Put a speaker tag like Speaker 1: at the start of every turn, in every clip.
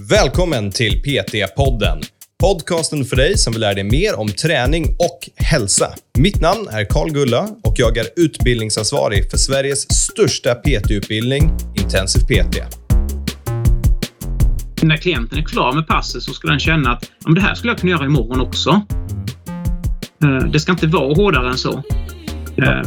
Speaker 1: Välkommen till PT-podden. Podcasten för dig som vill lära dig mer om träning och hälsa. Mitt namn är Karl Gulla och jag är utbildningsansvarig för Sveriges största PT-utbildning, Intensiv PT.
Speaker 2: När klienten är klar med passet så ska den känna att Om det här skulle jag kunna göra imorgon också. Eh, det ska inte vara hårdare än så. Eh,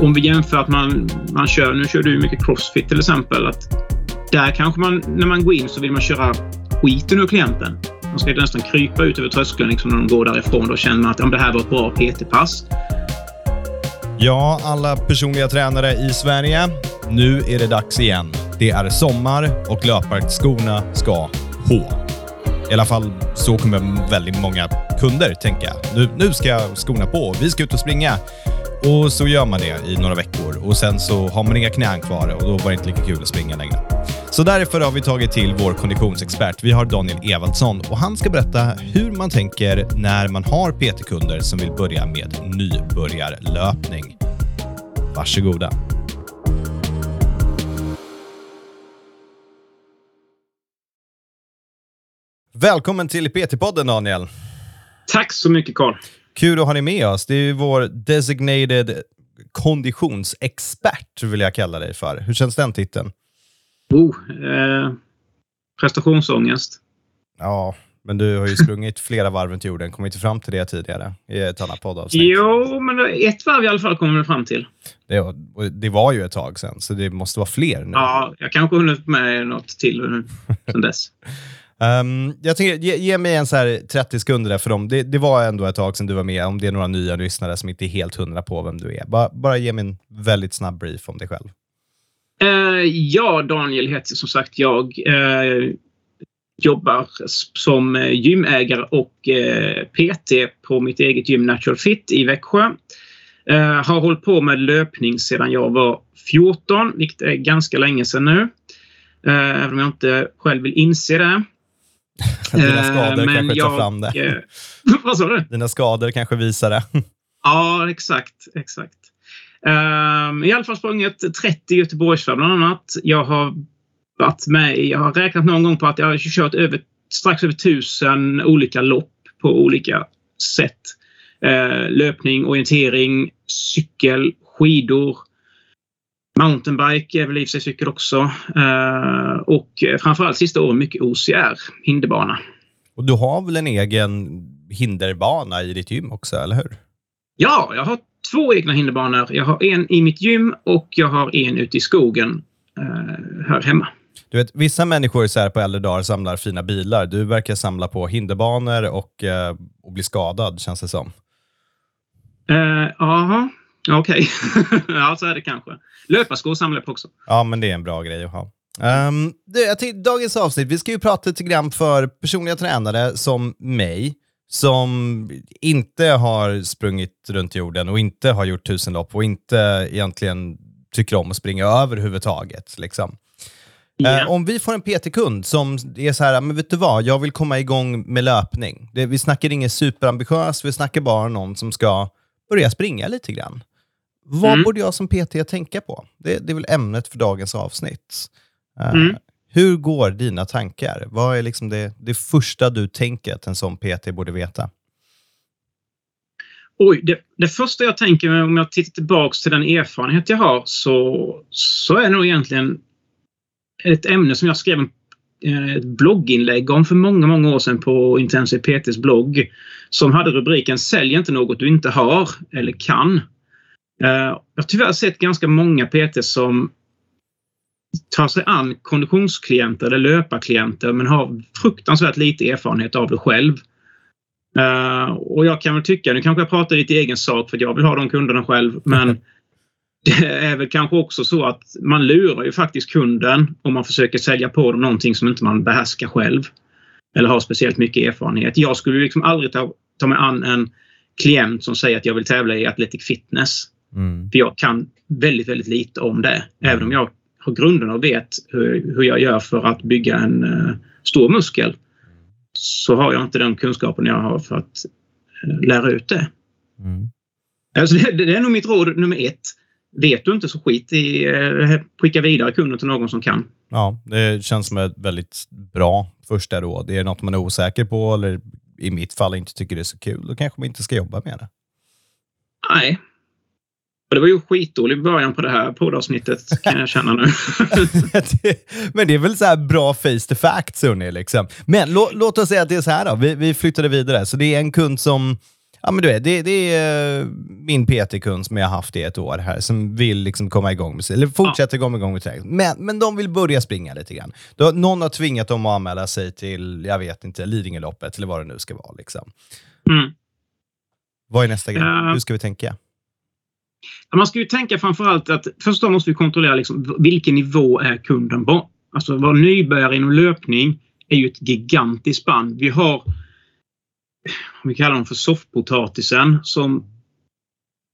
Speaker 2: om vi jämför att man, man kör, nu kör du mycket crossfit till exempel, att där kanske man, när man går in så vill man köra skiten ur klienten. Man ska nästan krypa ut över tröskeln liksom när de går därifrån. Då känner man att ja, det här var ett bra PT-pass.
Speaker 1: Ja, alla personliga tränare i Sverige. Nu är det dags igen. Det är sommar och löparskorna ska på. I alla fall så kommer väldigt många kunder tänka. Nu, nu ska skorna på. Vi ska ut och springa. Och så gör man det i några veckor och sen så har man inga knän kvar och då var det inte lika kul att springa längre. Så därför har vi tagit till vår konditionsexpert. Vi har Daniel Evaldsson och han ska berätta hur man tänker när man har PT-kunder som vill börja med nybörjarlöpning. Varsågoda. Välkommen till PT-podden Daniel.
Speaker 2: Tack så mycket Karl.
Speaker 1: Kul att ha dig med oss. Det är vår designated konditionsexpert vill jag kalla dig för. Hur känns den titeln?
Speaker 2: Oh, eh, prestationsångest.
Speaker 1: Ja, men du har ju sprungit flera varv runt jorden. Kom inte fram till det tidigare i ett annat poddavsnitt.
Speaker 2: Jo, men ett varv i alla fall kommer vi fram till.
Speaker 1: Det, och det var ju ett tag sedan, så det måste vara fler nu.
Speaker 2: Ja, jag kanske hunnit med något till sen dess.
Speaker 1: Um, jag tänker, ge, ge mig en så här 30 sekunder där för dem. Det, det var ändå ett tag sedan du var med. Om det är några nya lyssnare som inte är helt hundra på vem du är. Bara, bara ge mig en väldigt snabb brief om dig själv.
Speaker 2: Eh, ja, Daniel heter som sagt jag. Eh, jobbar som eh, gymägare och PT på mitt eget gym Natural Fit i Växjö. Har hållit på med löpning sedan jag var 14, vilket är ganska länge sedan nu. Även om jag inte själv vill inse det.
Speaker 1: Dina skador
Speaker 2: men
Speaker 1: kanske tar
Speaker 2: jag,
Speaker 1: fram det.
Speaker 2: vad sa du?
Speaker 1: Dina skador kanske visar det.
Speaker 2: Ja, exakt. exakt. Um, I alla fall sprungit 30 Göteborgsvarv bland annat. Jag har varit med Jag har räknat någon gång på att jag har kört över, strax över tusen olika lopp på olika sätt. Eh, löpning, orientering, cykel, skidor. Mountainbike är väl i och för sig cykel också. Eh, och framförallt sista åren mycket OCR, hinderbana.
Speaker 1: Och du har väl en egen hinderbana i ditt gym också, eller hur?
Speaker 2: Ja, jag har två egna hinderbanor. Jag har en i mitt gym och jag har en ute i skogen eh, här hemma.
Speaker 1: Du vet, vissa människor så här på äldre dagar samlar fina bilar. Du verkar samla på hinderbanor och, eh, och bli skadad, känns det som.
Speaker 2: Eh, Jaha, okej. ja, så är det kanske. Löparskor samlar jag på också.
Speaker 1: Ja, men det är en bra grej att ha. Um, det, jag tänkte, dagens avsnitt, vi ska ju prata lite grann för personliga tränare som mig, som inte har sprungit runt jorden och inte har gjort tusenlopp och inte egentligen tycker om att springa överhuvudtaget. Liksom.
Speaker 2: Ja.
Speaker 1: Eh, om vi får en PT-kund som är så här, men vet du vad, jag vill komma igång med löpning. Det, vi snackar inget superambitiöst, vi snackar bara någon som ska börja springa lite grann. Vad
Speaker 2: Mm.
Speaker 1: borde jag som PT tänka på? Det, det är väl ämnet för dagens avsnitt. Eh,
Speaker 2: Mm.
Speaker 1: Hur går dina tankar? Vad är liksom det, det första du tänker att en sån PT borde veta?
Speaker 2: Oj, det, det första jag tänker om jag tittar tillbaks till den erfarenhet jag har så, så är det nog egentligen ett ämne som jag skrev en, eh, ett blogginlägg om för många, många år sedan på Intensive PTs blogg som hade rubriken Sälj inte något du inte har eller kan. Eh, jag har tyvärr sett ganska många PT som tar sig an konditionsklienter eller löparklienter men har fruktansvärt lite erfarenhet av det själv. Eh, och jag kan väl tycka, nu kanske jag pratar lite i egen sak för jag vill ha de kunderna själv, men det är väl kanske också så att man lurar ju faktiskt kunden om man försöker sälja på dem någonting som inte man behärskar själv. Eller har speciellt mycket erfarenhet. Jag skulle liksom aldrig ta, ta mig an en klient som säger att jag vill tävla i Athletic Fitness.
Speaker 1: Mm.
Speaker 2: För jag kan väldigt, väldigt lite om det. Även om jag har grunderna och vet hur, hur jag gör för att bygga en uh, stor muskel. Så har jag inte den kunskapen jag har för att uh, lära ut det.
Speaker 1: Mm.
Speaker 2: Alltså det, det är nog mitt råd nummer ett. vet du inte så skit i eh, skicka vidare kunden till någon som kan.
Speaker 1: Ja, det känns som ett väldigt bra första råd. Det är något man är osäker på eller i mitt fall inte tycker det är så kul. Då kanske man inte ska jobba med det.
Speaker 2: Nej. Och det var ju skitdålig början på det här poddavsnittet kan jag känna nu.
Speaker 1: men det är väl så här bra face to facts, hörni, liksom. Men lå, låt oss säga att det är så här då. Vi, vi flyttade vidare. Så det är en kund som Ja, men du vet, det, det är eh, min PT-kund som jag har haft i ett år här, som vill liksom komma igång med, eller fortsätta komma igång med träning. Men, men de vill börja springa lite grann. Då, någon har tvingat dem att anmäla sig till, jag vet inte, Lidingöloppet eller vad det nu ska vara. Liksom.
Speaker 2: Mm.
Speaker 1: Vad är nästa grej? Uh, Hur ska vi tänka?
Speaker 2: Man ska ju tänka framförallt att först då måste vi kontrollera liksom, vilken nivå är kunden på. Alltså vara nybörjare inom löpning är ju ett gigantiskt spann. Vi har vi kallar dem för soffpotatisen som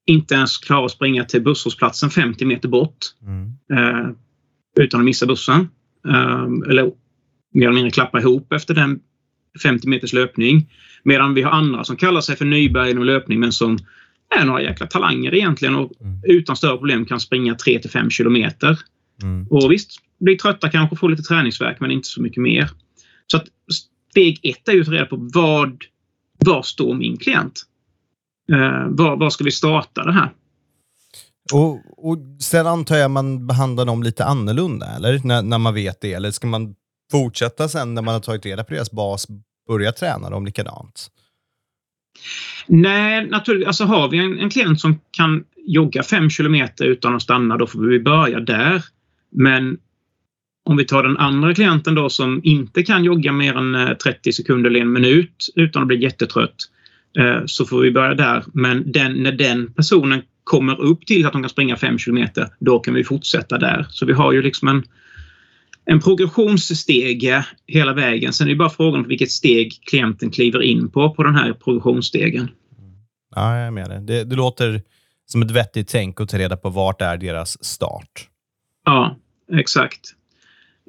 Speaker 2: inte ens klarar att springa till busshållplatsen 50 meter bort mm. eh, utan att missa bussen. Eh, eller mer eller mindre klappa ihop efter den 50 meters löpning. Medan vi har andra som kallar sig för nybörjare inom löpning men som är några jäkla talanger egentligen och mm. utan större problem kan springa 3 till 5 kilometer. Mm. Och visst, blir trötta kanske, får lite träningsverk men inte så mycket mer. Så att steg ett är ju att ta reda på vad var står min klient? Eh, var, var ska vi starta det här?
Speaker 1: Och, och Sen antar jag man behandlar dem lite annorlunda, eller? När, när man vet det. Eller ska man fortsätta sen när man har tagit reda på deras bas, börja träna dem likadant?
Speaker 2: Nej, naturligtvis. Alltså har vi en, en klient som kan jogga fem kilometer utan att stanna, då får vi börja där. Men om vi tar den andra klienten då som inte kan jogga mer än eh, 30 sekunder eller en minut utan att bli jättetrött eh, så får vi börja där. Men den, när den personen kommer upp till att de kan springa 5 kilometer, då kan vi fortsätta där. Så vi har ju liksom en, en progressionsstege hela vägen. Sen är det bara frågan på vilket steg klienten kliver in på, på den här progressionsstegen.
Speaker 1: Ja, jag är med det. det. Det låter som ett vettigt tänk att ta reda på vart är deras start.
Speaker 2: Ja, exakt.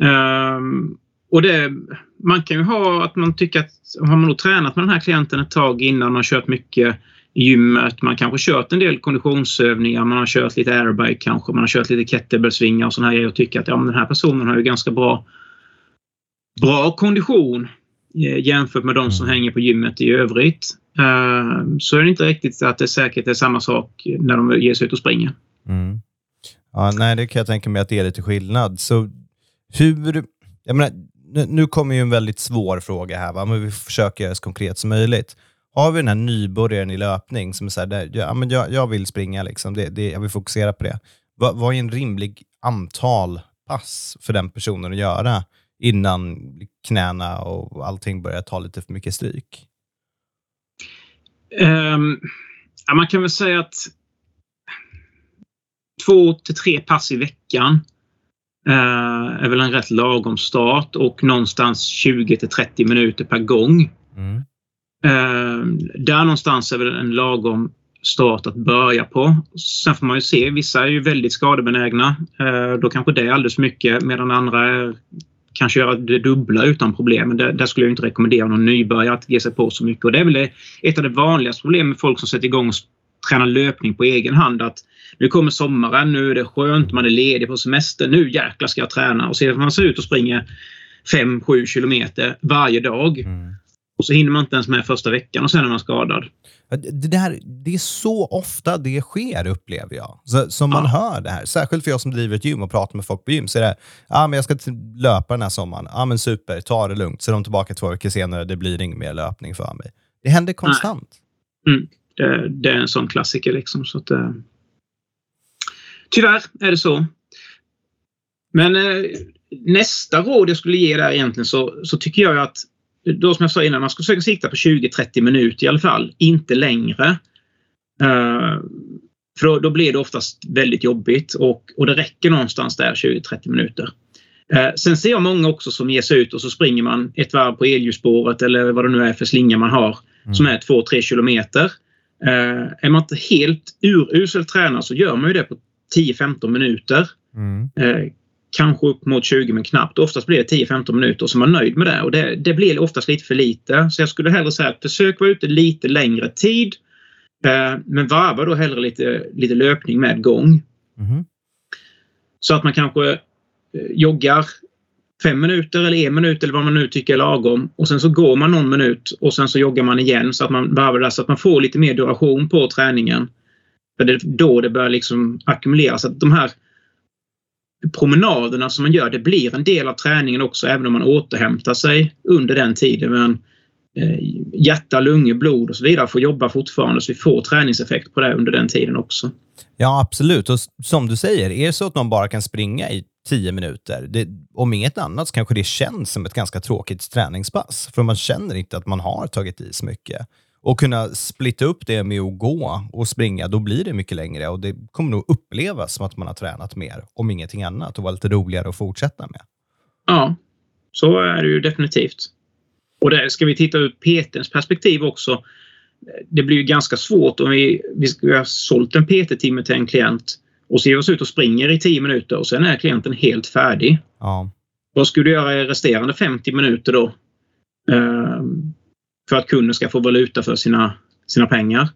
Speaker 2: Um, och det, man kan ju ha att man tycker att har man då tränat med den här klienten ett tag innan man kört mycket gymmet, man kanske kört en del konditionsövningar, man har kört lite airbike kanske, man har kört lite kettlebellsvingar och sådana här och tycker att ja, men den här personen har ju ganska bra, bra kondition eh, jämfört med de som mm. hänger på gymmet i övrigt. Uh, så är det inte riktigt att det säkert är samma sak när de ger sig ut och springer.
Speaker 1: Mm. Ja, nej, det kan jag tänka mig att det är lite skillnad. Så hur, jag menar, nu kommer ju en väldigt svår fråga här, va? men vi försöker göra det så konkret som möjligt. Har vi den här nybörjaren i löpning som är så här, där, ja, men jag, jag vill springa, liksom. det, det, jag vill fokusera på det. Vad, vad är en rimlig antal pass för den personen att göra innan knäna och allting börjar ta lite för mycket stryk?
Speaker 2: Um, ja, man kan väl säga att två till tre pass i veckan Eh, är väl en rätt lagom start och någonstans 20 till 30 minuter per gång. Mm. Eh, där någonstans är väl en lagom start att börja på. Sen får man ju se, vissa är ju väldigt skadebenägna. Eh, då kanske det är alldeles för mycket medan andra är, kanske göra det dubbla utan problem. Men där, där skulle jag inte rekommendera någon nybörjare att ge sig på så mycket. Och det är väl det, ett av de vanligaste problemen med folk som sätter igång och tränar löpning på egen hand. Att nu kommer sommaren, nu är det skönt, man är ledig på semester. Nu jäklar ska jag träna. Och så man ser ut och springer 5-7 kilometer varje dag. Mm. Och så hinner man inte ens med första veckan och sen är man skadad.
Speaker 1: Det, där, det är så ofta det sker, upplever jag. Så, som man ja. hör det här. Särskilt för jag som driver ett gym och pratar med folk på gym. Så är det, ah, men jag ska löpa den här sommaren. Ja, ah, men super, ta det lugnt. Så är de tillbaka två veckor senare, det blir ingen mer löpning för mig. Det händer konstant.
Speaker 2: Mm. Det, det, är en sån klassiker. Liksom, så att, eh, Tyvärr är det så. Men eh, nästa råd jag skulle ge där egentligen så, så tycker jag att då som jag sa innan, man ska försöka sikta på 20-30 minuter i alla fall, inte längre. Uh, för då, då, blir det oftast väldigt jobbigt och, och det räcker någonstans där 20-30 minuter. Uh, sen ser jag många också som ger sig ut och så springer man ett varv på elljusspåret eller vad det nu är för slinga man har mm. som är 2-3 kilometer. Uh, är man inte helt urusel tränare så gör man ju det på 10-15 minuter. Mm. Kanske upp mot 20 men knappt. Oftast blir det 10-15 minuter och så är man nöjd med det. Och det, det blir oftast lite för lite. Så jag skulle hellre säga att försök vara ute lite längre tid. Eh, men varva då hellre lite, lite löpning med gång. Mm. Så att man kanske eh, joggar fem minuter eller en minut eller vad man nu tycker är lagom. Och sen så går man någon minut och sen så joggar man igen så att man varvar det så att man får lite mer duration på träningen. För det är då det börjar liksom ackumuleras. Att de här promenaderna som man gör, det blir en del av träningen också även om man återhämtar sig under den tiden. Men eh, hjärta, lungor, blod och så vidare får jobba fortfarande så vi får träningseffekt på det under den tiden också.
Speaker 1: Ja, absolut. Och som du säger, är det så att någon bara kan springa i tio minuter, det, om inget annat så kanske det känns som ett ganska tråkigt träningspass. För man känner inte att man har tagit i så mycket. Och kunna splitta upp det med att gå och springa, då blir det mycket längre och det kommer nog upplevas som att man har tränat mer, om ingenting annat, och vara lite roligare att fortsätta med.
Speaker 2: Ja, så är det ju definitivt. Och där ska vi titta ur PTns perspektiv också. Det blir ju ganska svårt om vi, vi ska ha sålt en PT-timme till en klient och så ger oss ut och springer i 10 minuter och sen är klienten helt färdig.
Speaker 1: Ja.
Speaker 2: Vad skulle du göra i resterande 50 minuter då? Ehm, för att kunden ska få valuta för sina, sina pengar.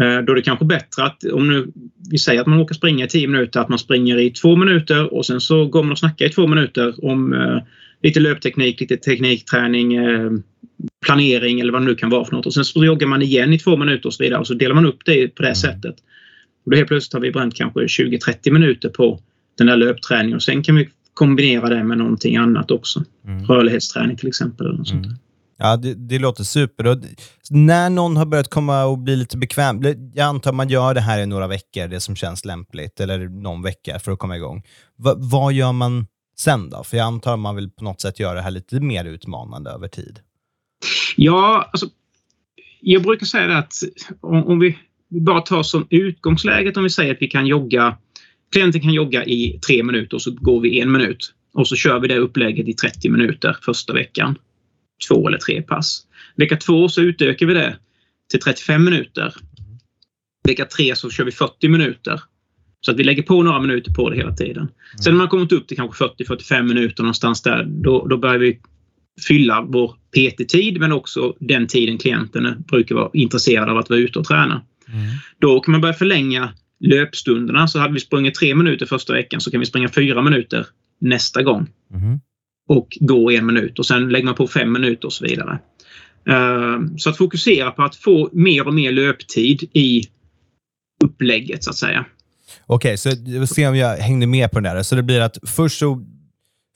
Speaker 2: Eh, då är det kanske bättre att om nu vi säger att man åker springa i 10 minuter, att man springer i två minuter och sen så går man och snackar i två minuter om eh, lite löpteknik, lite teknikträning, eh, planering eller vad det nu kan vara för något. Och sen så joggar man igen i två minuter och så vidare och så delar man upp det på det mm. sättet. Och då helt plötsligt har vi bränt kanske 20-30 minuter på den där löpträningen och sen kan vi kombinera det med någonting annat också. Mm. Rörlighetsträning till exempel. Eller något sånt.
Speaker 1: Ja, det, det, låter super. Och när någon har börjat komma och bli lite bekväm, jag antar man gör det här i några veckor, det som känns lämpligt, eller någon vecka för att komma igång. Va, vad gör man sen då? För jag antar man vill på något sätt göra det här lite mer utmanande över tid.
Speaker 2: Ja, alltså, jag brukar säga det att om, om vi bara tar som utgångsläget om vi säger att vi kan jogga, klienten kan jogga i tre minuter och så går vi en minut. Och så kör vi det upplägget i 30 minuter första veckan två eller tre pass. Vecka två så utökar vi det till 35 minuter. Vecka tre så kör vi 40 minuter. Så att vi lägger på några minuter på det hela tiden. Sen när man kommit upp till kanske 40-45 minuter någonstans där, då, då börjar vi fylla vår PT-tid men också den tiden klienten brukar vara intresserad av att vara ute och träna. Mm. Då kan man börja förlänga löpstunderna. Så hade vi sprungit tre minuter första veckan så kan vi springa fyra minuter nästa gång. Mm och gå en minut och sen lägger man på fem minuter och så vidare. Ehm, så att fokusera på att få mer och mer löptid i upplägget så att säga.
Speaker 1: Okej, okay, så vi se om jag hängde med på den där. Så det blir att först så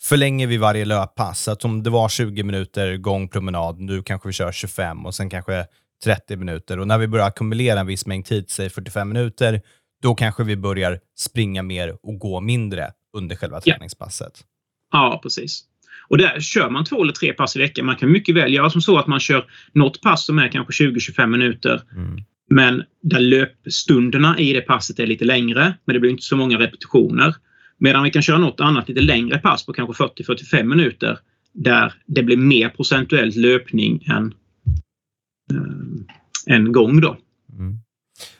Speaker 1: förlänger vi varje löppass. Så att om det var 20 minuter gångpromenad, nu kanske vi kör 25 och sen kanske 30 minuter. Och när vi börjar ackumulera en viss mängd tid, säg 45 minuter, då kanske vi börjar springa mer och gå mindre under själva träningspasset.
Speaker 2: Ja, ja precis. Och där kör man två eller tre pass i veckan. Man kan mycket väl göra som så att man kör något pass som är kanske 20-25 minuter. Mm. Men där löpstunderna i det passet är lite längre, men det blir inte så många repetitioner. Medan vi kan köra något annat lite längre pass på kanske 40-45 minuter där det blir mer procentuellt löpning än äh, en gång. Då. Mm.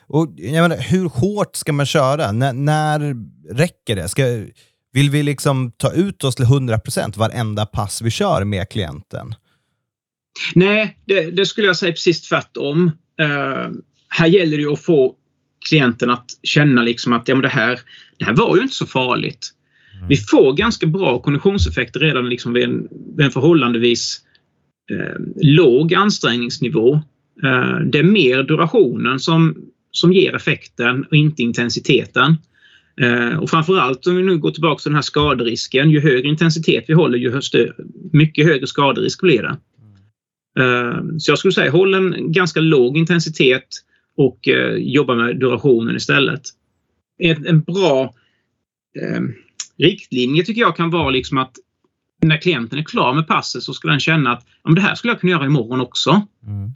Speaker 1: Och, jag menar, hur hårt ska man köra? N när räcker det? Ska, vill vi liksom ta ut oss till 100% varenda pass vi kör med klienten?
Speaker 2: Nej, det, det skulle jag säga precis tvärtom. Uh, här gäller det att få klienten att känna liksom att ja, men det, här, det här var ju inte så farligt. Mm. Vi får ganska bra konditionseffekter redan liksom vid, en, vid en förhållandevis eh, låg ansträngningsnivå. Eh, det är mer durationen som, som ger effekten och inte intensiteten. Eh, och framförallt om vi nu går tillbaka till den här skaderisken. Ju högre intensitet vi håller, ju högre, mycket högre skaderisk blir det. Eh, så jag skulle säga håll en ganska låg intensitet och eh, jobba med durationen istället. En, bra eh, riktlinje tycker jag kan vara liksom att när klienten är klar med passet så ska den känna att ja, det här skulle jag kunna göra imorgon också. Mm.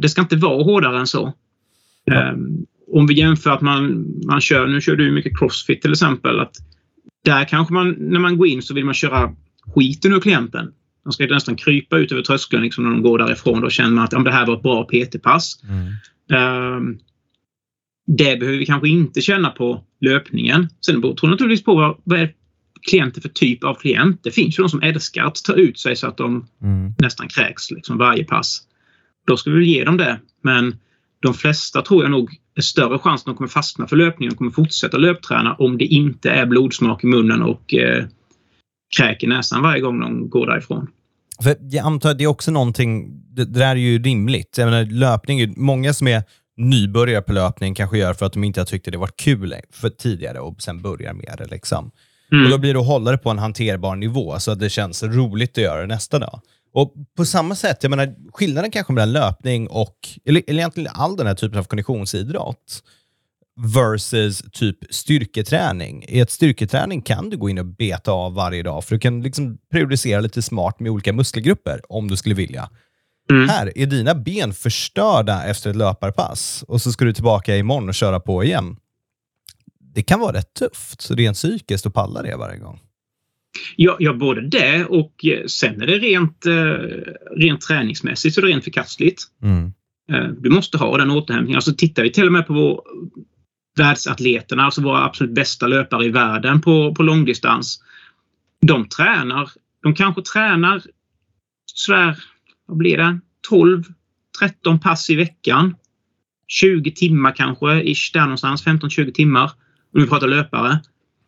Speaker 2: Det ska inte vara hårdare än så. Ja. Om vi jämför att man, man kör, nu kör du mycket crossfit till exempel, att där kanske man, när man går in så vill man köra skiten ur klienten. De ska nästan krypa ut över tröskeln liksom när de går därifrån. Då känner man att det här var ett bra PT-pass. Mm. Um, det behöver vi kanske inte känna på löpningen. Sen beror det naturligtvis på vad, vad är klienter för typ av klient. Det finns ju de som älskar att ta ut sig så att de mm. nästan kräks liksom varje pass. Då ska vi ge dem det. Men de flesta tror jag nog större chans att de kommer fastna för löpningen och kommer fortsätta löpträna om det inte är blodsmak i munnen och eh, kräk i näsan varje gång de går därifrån.
Speaker 1: För jag antar att det är också någonting, det, det där är ju rimligt. Jag menar, löpning, många som är nybörjare på löpning kanske gör för att de inte har tyckt det varit kul för tidigare och sen börjar med det. Liksom. Mm. Och Då blir det att hålla det på en hanterbar nivå så att det känns roligt att göra det nästa dag. Och På samma sätt, jag menar, skillnaden kanske mellan löpning och, eller, eller egentligen all den här typen av konditionsidrott, versus typ styrketräning. I ett styrketräning kan du gå in och beta av varje dag, för du kan liksom periodisera lite smart med olika muskelgrupper, om du skulle vilja. Mm. Här är dina ben förstörda efter ett löparpass och så ska du tillbaka imorgon och köra på igen. Det kan vara rätt tufft, rent psykiskt att palla det varje gång.
Speaker 2: Ja, ja, både det och eh, sen är det rent, eh, rent träningsmässigt så det är rent förkastligt. Mm. Eh, du måste ha den återhämtningen. Alltså tittar vi till och med på vår, världsatleterna, alltså våra absolut bästa löpare i världen på, på långdistans. De tränar, de kanske tränar sådär, vad blir det, 12, 13 pass i veckan. 20 timmar kanske, ish, där någonstans, 15-20 timmar. Om vi pratar löpare.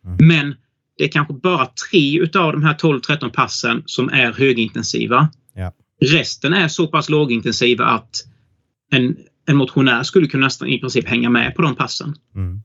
Speaker 2: Mm. Men det är kanske bara tre utav de här 12-13 passen som är högintensiva. Ja. Resten är så pass lågintensiva att en, en motionär skulle kunna nästan i princip hänga med på de passen. Mm.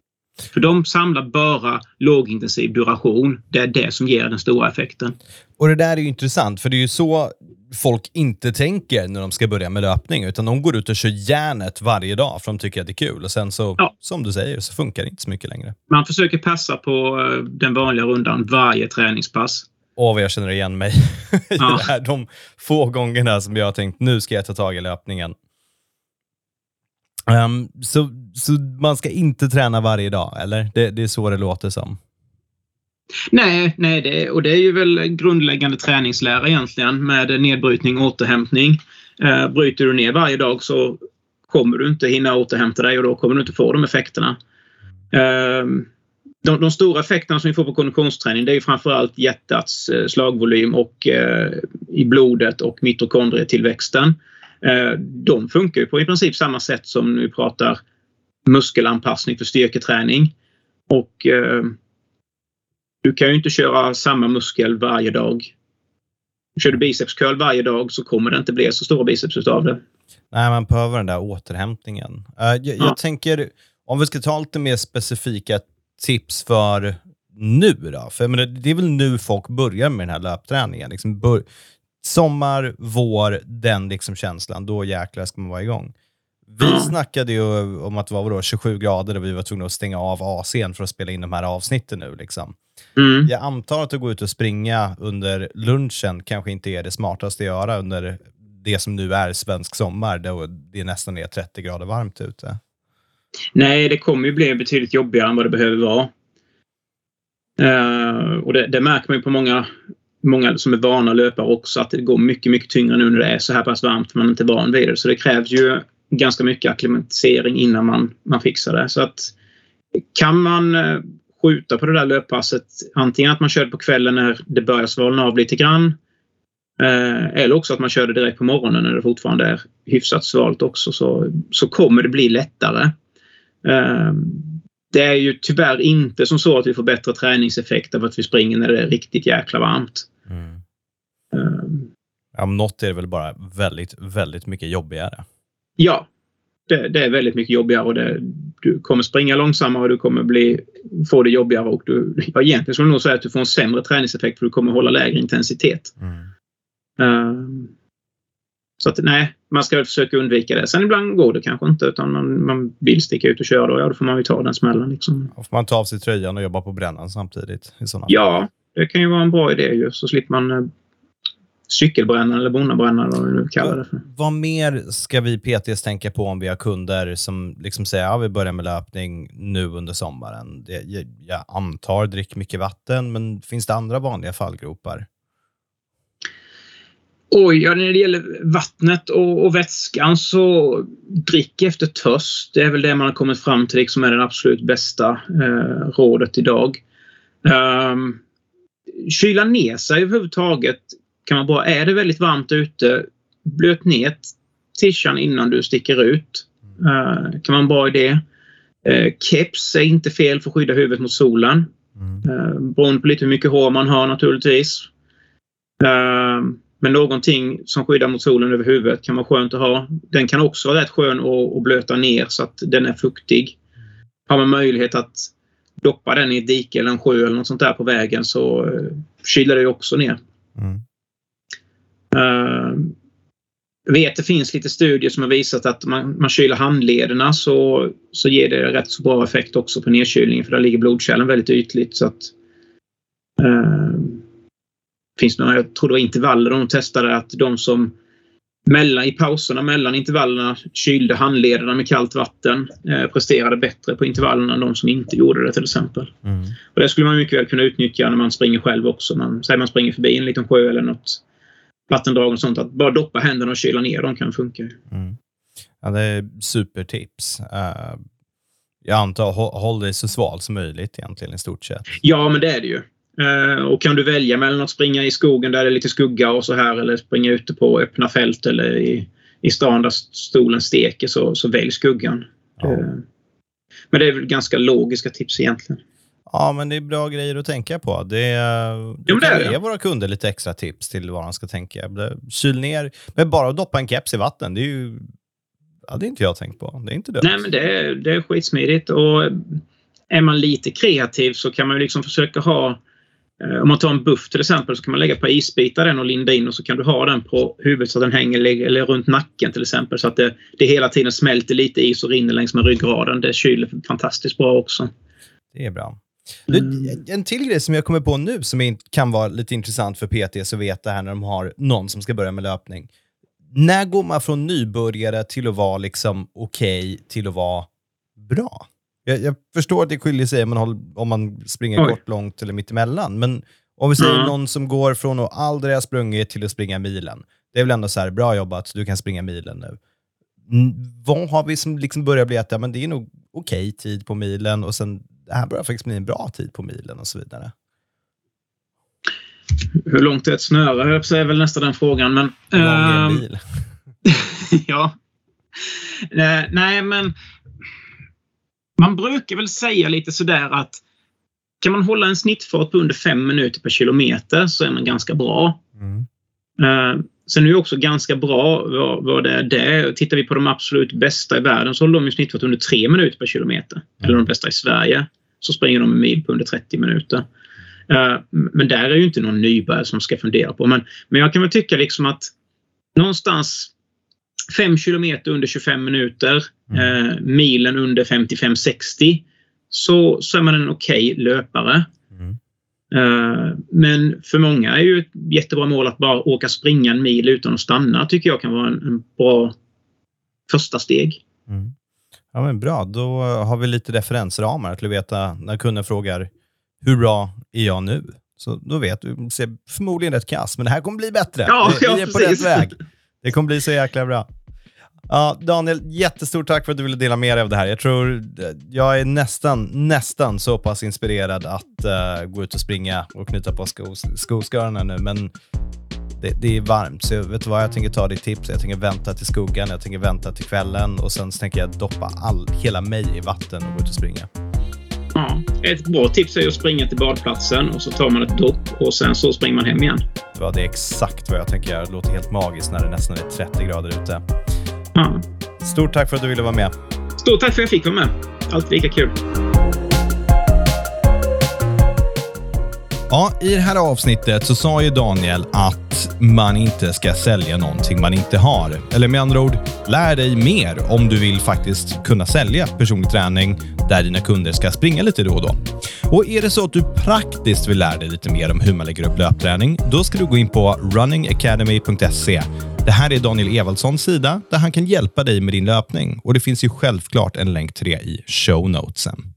Speaker 2: För de samlar bara lågintensiv duration. Det är det som ger den stora effekten.
Speaker 1: Och Det där är ju intressant, för det är ju så folk inte tänker när de ska börja med löpning, utan de går ut och kör järnet varje dag för de tycker att det är kul. Och sen så, ja. som du säger, så funkar det inte så mycket längre.
Speaker 2: Man försöker passa på eh, den vanliga rundan varje träningspass.
Speaker 1: Åh, vad jag känner igen mig i ja. det här. De få gångerna som jag har tänkt, nu ska jag ta tag i löpningen. Um, så, så man ska inte träna varje dag, eller? Det, det är så det låter som.
Speaker 2: Nej, nej det, och det är ju väl grundläggande träningslära egentligen med nedbrytning och återhämtning. Eh, bryter du ner varje dag så kommer du inte hinna återhämta dig och då kommer du inte få de effekterna. Eh, de, de, stora effekterna som vi får på konditionsträning det är ju framförallt hjärtats eh, slagvolym och eh, i blodet och mitokondrietillväxten. Eh, de funkar ju på i princip samma sätt som när vi pratar muskelanpassning för styrketräning. Och eh, du kan ju inte köra samma muskel varje dag. Kör du bicepscurl varje dag så kommer det inte bli så stora biceps utav det.
Speaker 1: Nej, man behöver den där återhämtningen. Uh, jag, ja. jag, tänker, om vi ska ta lite mer specifika tips för nu då? För menar, det är väl nu folk börjar med den här löpträningen. Liksom sommar, vår, den liksom känslan. Då jäklar ska man vara igång. Vi snackade ju om att det var vadå, 27 grader och vi var tvungna att stänga av AC'n för att spela in de här avsnitten nu. Liksom. Mm. Jag antar att att gå ut och springa under lunchen kanske inte är det smartaste att göra under det som nu är svensk sommar, då det nästan är 30 grader varmt ute.
Speaker 2: Nej, det kommer ju bli betydligt jobbigare än vad det behöver vara. Uh, och det, det, märker man ju på många, många som är vana löpare också, att det går mycket, mycket tyngre nu när det är så här pass varmt man inte är van vid det. Så det krävs ju ganska mycket akklimatisering innan man, man fixar det. Så att kan man eh, skjuta på det där löppasset, antingen att man kör på kvällen när det börjar svalna av lite grann eh, eller också att man kör det direkt på morgonen när det fortfarande är hyfsat svalt också så, så kommer det bli lättare. Eh, det är ju tyvärr inte som så att vi får bättre träningseffekt av att vi springer när det är riktigt jäkla varmt. Mm.
Speaker 1: Ja, något är det väl bara väldigt, väldigt mycket jobbigare.
Speaker 2: Ja, det, det, är väldigt mycket jobbigare och det, du kommer springa långsammare och du kommer bli, få det jobbigare och du, ja, egentligen skulle jag nog säga att du får en sämre träningseffekt för du kommer hålla lägre intensitet. Mm. Uh, så att nej, man ska försöka undvika det. Sen ibland går det kanske inte utan man, man vill sticka ut och köra då, ja då får man ju ta den smällen. Liksom.
Speaker 1: Då får man ta av sig tröjan och jobba på brännan samtidigt? I
Speaker 2: ja, det kan ju vara en bra idé ju. Så slipper man eh, cykelbrännare eller bonnabrännare vad vi nu kallar det för.
Speaker 1: Vad mer ska vi PTs tänka på om vi har kunder som liksom säger att ja, vi börjar med löpning nu under sommaren? Det, jag, jag antar drick mycket vatten, men finns det andra vanliga fallgropar?
Speaker 2: Oj, ja, när det gäller vattnet och, och, vätskan så drick efter törst. Det är väl det man har kommit fram till liksom är det absolut bästa eh, rådet idag. Um, kyla ner sig överhuvudtaget kan man bara, är det väldigt varmt ute, blöt ner tishan innan du sticker ut. Uh, kan vara en bra idé. Uh, keps är inte fel för att skydda huvudet mot solen. Mm. Uh, beroende på lite hur mycket hår man har naturligtvis. Men någonting som skyddar mot solen över huvudet kan vara skönt att ha. Den kan också vara rätt skön att, att blöta ner så att den är fuktig. Har man möjlighet att doppa den i ett dike eller en sjö eller något sånt där på vägen så kyler det också ner. Mm. Jag vet att det finns lite studier som har visat att man, man kyler handlederna så, så ger det rätt så bra effekt också på nedkylningen för där ligger blodkärlen väldigt ytligt. Så att, uh, finns några, jag tror det var intervaller de testade att de som mellan, i pauserna mellan intervallerna kylde handlederna med kallt vatten eh, presterade bättre på intervallerna än de som inte gjorde det till exempel. Mm. Och Det skulle man mycket väl kunna utnyttja när man springer själv också. Man, säg man springer förbi en liten sjö eller något vattendrag och sånt. Att bara doppa händerna och kyla ner dem kan funka. Mm.
Speaker 1: Ja, det är supertips. Uh, jag antar, håll dig så sval som möjligt egentligen i stort sett.
Speaker 2: Ja, men det är det ju. Uh, och kan du välja mellan att springa i skogen där det är lite skugga och så här eller springa ute på öppna fält eller i, i stan där stolen steker så, så välj skuggan. Ja. Uh, men det är väl ganska logiska tips egentligen.
Speaker 1: Ja, men det är bra grejer att tänka på. Det, jo, det kan ge våra kunder lite extra tips till vad de ska tänka. Kyl ner, men bara att doppa en keps i vatten, det är ju... Ja, det är inte jag tänkt på. Det är inte dumt.
Speaker 2: Nej, men det är, det är skitsmidigt. Och är man lite kreativ så kan man liksom försöka ha eh, om man tar en buff till exempel så kan man lägga på isbitar den och linda in och så kan du ha den på huvudet så att den hänger eller runt nacken till exempel så att det, det hela tiden smälter lite is och rinner längs med ryggraden. Det kyler fantastiskt bra också.
Speaker 1: Det är bra. Du, mm. en till grej som jag kommer på nu som kan vara lite intressant för PT att veta här när de har någon som ska börja med löpning. När går man från nybörjare till att vara liksom okej okay, till att vara bra? Jag, jag, förstår att det skiljer sig om man, om man springer Oj. kort, långt eller mittemellan. Men om vi säger mm. någon som går från att aldrig ha sprungit till att springa milen. Det är väl ändå så här, bra jobbat, du kan springa milen nu. Vad har vi som liksom börjar bli att ja, men det är nog okej okay, tid på milen och sen det här börjar faktiskt bli en bra tid på milen och så vidare.
Speaker 2: Hur långt är ett snöre? är väl nästan den frågan. Men,
Speaker 1: Hur lång är en bil?
Speaker 2: ja. Nej, men man brukar väl säga lite sådär att kan man hålla en snittfart på under fem minuter per kilometer så är man ganska bra. Mm. Uh, sen är det också ganska bra vad, vad det är det. Tittar vi på de absolut bästa i världen så håller de snittfart under tre minuter per kilometer. Mm. Eller de bästa i Sverige så springer de en mil på under 30 minuter. Uh, men där är ju inte någon nybörjare som ska fundera på. Men, men jag kan väl tycka liksom att någonstans 5 kilometer under 25 minuter, mm. uh, milen under 55-60 så, så är man en okej okay löpare. Mm. Uh, men för många är ju ett jättebra mål att bara åka springa en mil utan att stanna tycker jag kan vara en, en bra första steg. Mm.
Speaker 1: Ja, men bra, då har vi lite referensramar till att veta när kunden frågar hur bra är jag nu? Så då vet du, ser förmodligen rätt kass, men det här kommer bli bättre.
Speaker 2: Ja, vi,
Speaker 1: ja,
Speaker 2: är
Speaker 1: på rätt väg. Det kommer bli så jäkla bra. Ja, Daniel, jättestort tack för att du ville dela med dig av det här. Jag tror jag är nästan, nästan så pass inspirerad att uh, gå ut och springa och knyta på skos, skoskarna nu, men det, det, är varmt, så vet du vad? Jag tänker ta ditt tips. Jag tänker vänta till skuggan, jag tänker vänta till kvällen och sen tänker jag doppa all, hela mig i vatten och gå ut och springa.
Speaker 2: Ja, ett bra tips är att springa till badplatsen och så tar man ett dopp och sen så springer man hem igen.
Speaker 1: Ja, det är exakt vad jag tänker göra. Det låter helt magiskt när det nästan är 30 grader ute. Ja. Stort tack för att du ville vara med.
Speaker 2: Stort tack för att jag fick vara med. Alltid lika kul.
Speaker 1: Ja, I det här avsnittet så sa ju Daniel att man inte ska sälja någonting man inte har. Eller med andra ord, lär dig mer om du vill faktiskt kunna sälja personlig träning där dina kunder ska springa lite då och då. Och är det så att du praktiskt vill lära dig lite mer om hur man lägger upp löpträning, då ska du gå in på runningacademy.se. Det här är Daniel Evaldssons sida där han kan hjälpa dig med din löpning och det finns ju självklart en länk till det i show notesen.